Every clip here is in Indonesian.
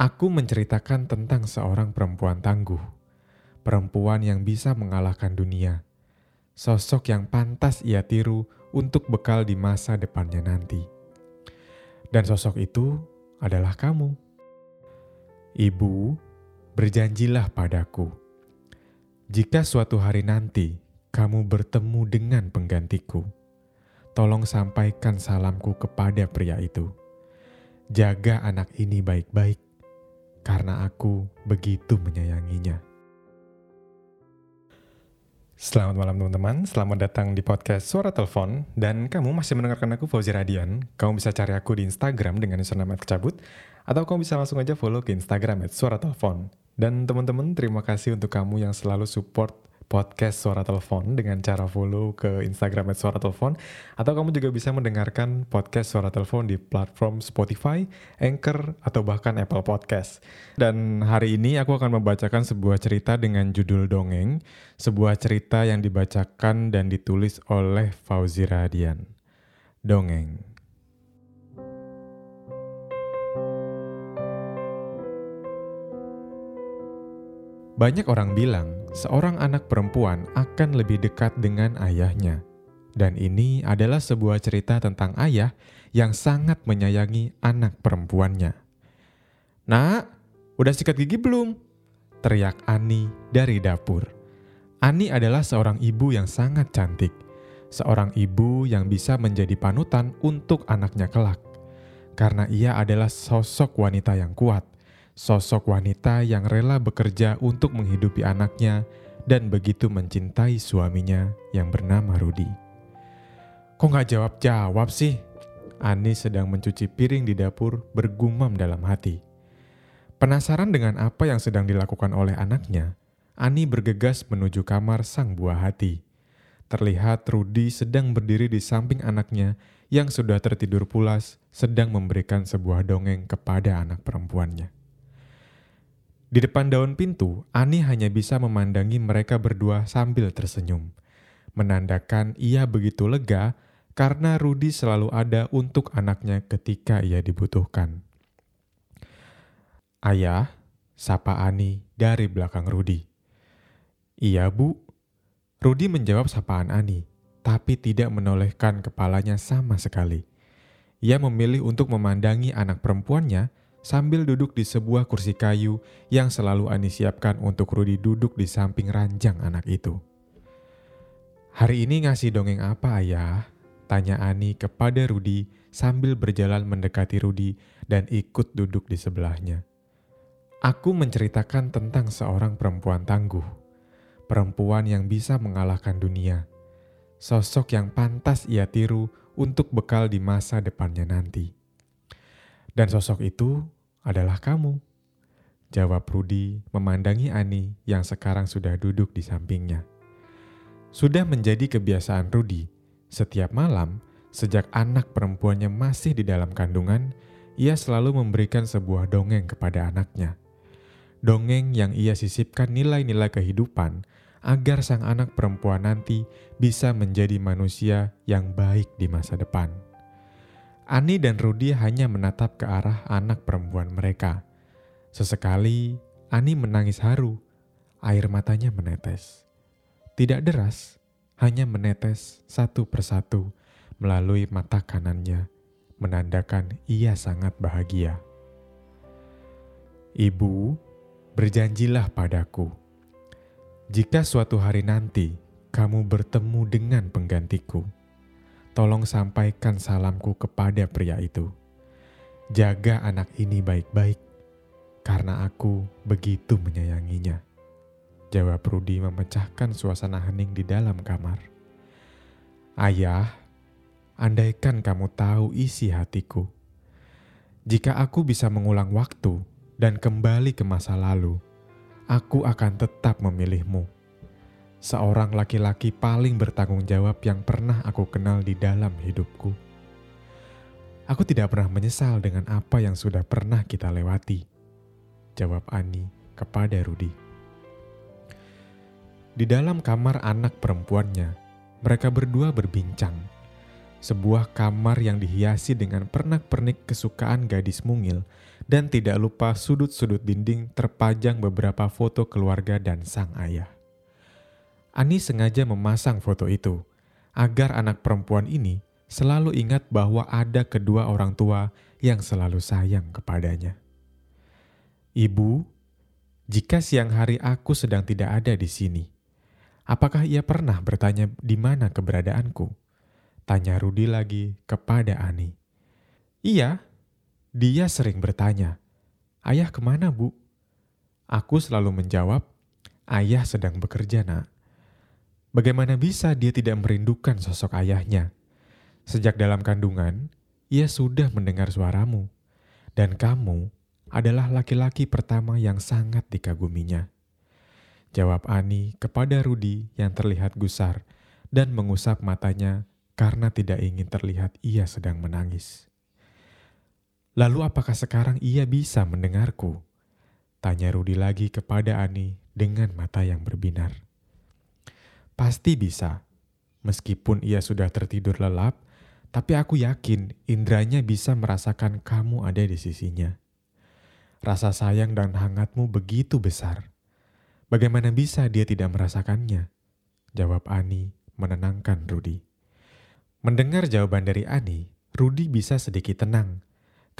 Aku menceritakan tentang seorang perempuan tangguh, perempuan yang bisa mengalahkan dunia, sosok yang pantas ia tiru untuk bekal di masa depannya nanti. Dan sosok itu adalah kamu. Ibu, berjanjilah padaku, jika suatu hari nanti kamu bertemu dengan penggantiku, tolong sampaikan salamku kepada pria itu. Jaga anak ini baik-baik karena aku begitu menyayanginya. Selamat malam teman-teman, selamat datang di podcast Suara Telepon. Dan kamu masih mendengarkan aku Fauzi Radian. Kamu bisa cari aku di Instagram dengan username kecabut Atau kamu bisa langsung aja follow ke Instagram at Suara Telepon. Dan teman-teman terima kasih untuk kamu yang selalu support podcast Suara Telepon dengan cara follow ke Instagram Suara Telepon atau kamu juga bisa mendengarkan podcast Suara Telepon di platform Spotify, Anchor, atau bahkan Apple Podcast. Dan hari ini aku akan membacakan sebuah cerita dengan judul Dongeng, sebuah cerita yang dibacakan dan ditulis oleh Fauzi Radian. Dongeng. Banyak orang bilang seorang anak perempuan akan lebih dekat dengan ayahnya. Dan ini adalah sebuah cerita tentang ayah yang sangat menyayangi anak perempuannya. Nak, udah sikat gigi belum? Teriak Ani dari dapur. Ani adalah seorang ibu yang sangat cantik. Seorang ibu yang bisa menjadi panutan untuk anaknya kelak. Karena ia adalah sosok wanita yang kuat – sosok wanita yang rela bekerja untuk menghidupi anaknya dan begitu mencintai suaminya yang bernama Rudi. Kok nggak jawab-jawab sih? Ani sedang mencuci piring di dapur bergumam dalam hati. Penasaran dengan apa yang sedang dilakukan oleh anaknya, Ani bergegas menuju kamar sang buah hati. Terlihat Rudi sedang berdiri di samping anaknya yang sudah tertidur pulas sedang memberikan sebuah dongeng kepada anak perempuannya. Di depan daun pintu, Ani hanya bisa memandangi mereka berdua sambil tersenyum. Menandakan ia begitu lega karena Rudi selalu ada untuk anaknya ketika ia dibutuhkan. Ayah, sapa Ani dari belakang Rudi. Iya bu, Rudi menjawab sapaan Ani, tapi tidak menolehkan kepalanya sama sekali. Ia memilih untuk memandangi anak perempuannya sambil duduk di sebuah kursi kayu yang selalu Ani siapkan untuk Rudi duduk di samping ranjang anak itu. Hari ini ngasih dongeng apa ayah? Tanya Ani kepada Rudi sambil berjalan mendekati Rudi dan ikut duduk di sebelahnya. Aku menceritakan tentang seorang perempuan tangguh, perempuan yang bisa mengalahkan dunia, sosok yang pantas ia tiru untuk bekal di masa depannya nanti. Dan sosok itu adalah kamu. Jawab Rudi memandangi Ani yang sekarang sudah duduk di sampingnya. Sudah menjadi kebiasaan Rudi, setiap malam sejak anak perempuannya masih di dalam kandungan, ia selalu memberikan sebuah dongeng kepada anaknya. Dongeng yang ia sisipkan nilai-nilai kehidupan agar sang anak perempuan nanti bisa menjadi manusia yang baik di masa depan. Ani dan Rudi hanya menatap ke arah anak perempuan mereka. Sesekali, Ani menangis haru. Air matanya menetes. Tidak deras, hanya menetes satu persatu melalui mata kanannya, menandakan ia sangat bahagia. Ibu, berjanjilah padaku, jika suatu hari nanti kamu bertemu dengan penggantiku tolong sampaikan salamku kepada pria itu. Jaga anak ini baik-baik, karena aku begitu menyayanginya. Jawab Rudi memecahkan suasana hening di dalam kamar. Ayah, andaikan kamu tahu isi hatiku. Jika aku bisa mengulang waktu dan kembali ke masa lalu, aku akan tetap memilihmu seorang laki-laki paling bertanggung jawab yang pernah aku kenal di dalam hidupku. Aku tidak pernah menyesal dengan apa yang sudah pernah kita lewati, jawab Ani kepada Rudi. Di dalam kamar anak perempuannya, mereka berdua berbincang. Sebuah kamar yang dihiasi dengan pernak-pernik kesukaan gadis mungil dan tidak lupa sudut-sudut dinding terpajang beberapa foto keluarga dan sang ayah. Ani sengaja memasang foto itu agar anak perempuan ini selalu ingat bahwa ada kedua orang tua yang selalu sayang kepadanya. Ibu, jika siang hari aku sedang tidak ada di sini, apakah ia pernah bertanya di mana keberadaanku? Tanya Rudi lagi kepada Ani. Iya, dia sering bertanya, Ayah ke mana bu? Aku selalu menjawab, Ayah sedang bekerja nak. Bagaimana bisa dia tidak merindukan sosok ayahnya? Sejak dalam kandungan, ia sudah mendengar suaramu. Dan kamu adalah laki-laki pertama yang sangat dikaguminya. Jawab Ani kepada Rudi yang terlihat gusar dan mengusap matanya karena tidak ingin terlihat ia sedang menangis. Lalu apakah sekarang ia bisa mendengarku? Tanya Rudi lagi kepada Ani dengan mata yang berbinar. Pasti bisa. Meskipun ia sudah tertidur lelap, tapi aku yakin indranya bisa merasakan kamu ada di sisinya. Rasa sayang dan hangatmu begitu besar. Bagaimana bisa dia tidak merasakannya? Jawab Ani menenangkan Rudi. Mendengar jawaban dari Ani, Rudi bisa sedikit tenang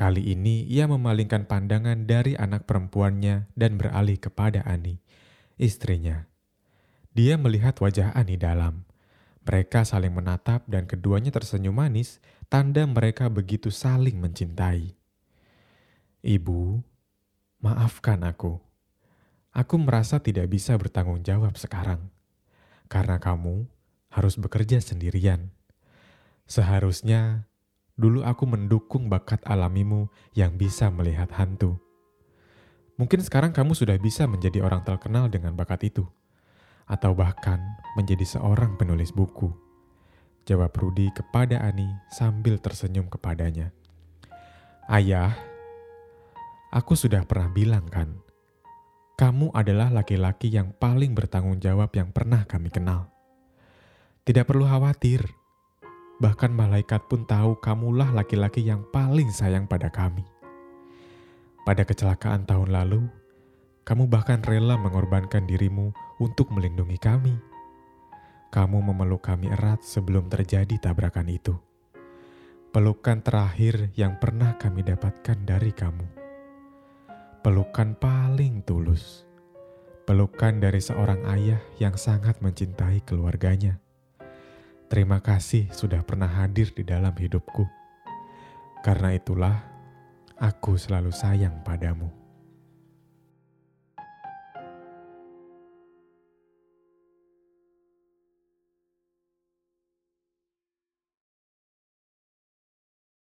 Kali ini ia memalingkan pandangan dari anak perempuannya dan beralih kepada Ani, istrinya. Dia melihat wajah Ani dalam. Mereka saling menatap dan keduanya tersenyum manis, tanda mereka begitu saling mencintai. Ibu, maafkan aku. Aku merasa tidak bisa bertanggung jawab sekarang. Karena kamu harus bekerja sendirian. Seharusnya Dulu aku mendukung bakat alamimu yang bisa melihat hantu. Mungkin sekarang kamu sudah bisa menjadi orang terkenal dengan bakat itu. Atau bahkan menjadi seorang penulis buku. Jawab Rudi kepada Ani sambil tersenyum kepadanya. Ayah, aku sudah pernah bilang kan, kamu adalah laki-laki yang paling bertanggung jawab yang pernah kami kenal. Tidak perlu khawatir, Bahkan malaikat pun tahu kamulah laki-laki yang paling sayang pada kami. Pada kecelakaan tahun lalu, kamu bahkan rela mengorbankan dirimu untuk melindungi kami. Kamu memeluk kami erat sebelum terjadi tabrakan itu. Pelukan terakhir yang pernah kami dapatkan dari kamu. Pelukan paling tulus. Pelukan dari seorang ayah yang sangat mencintai keluarganya Terima kasih sudah pernah hadir di dalam hidupku. Karena itulah aku selalu sayang padamu.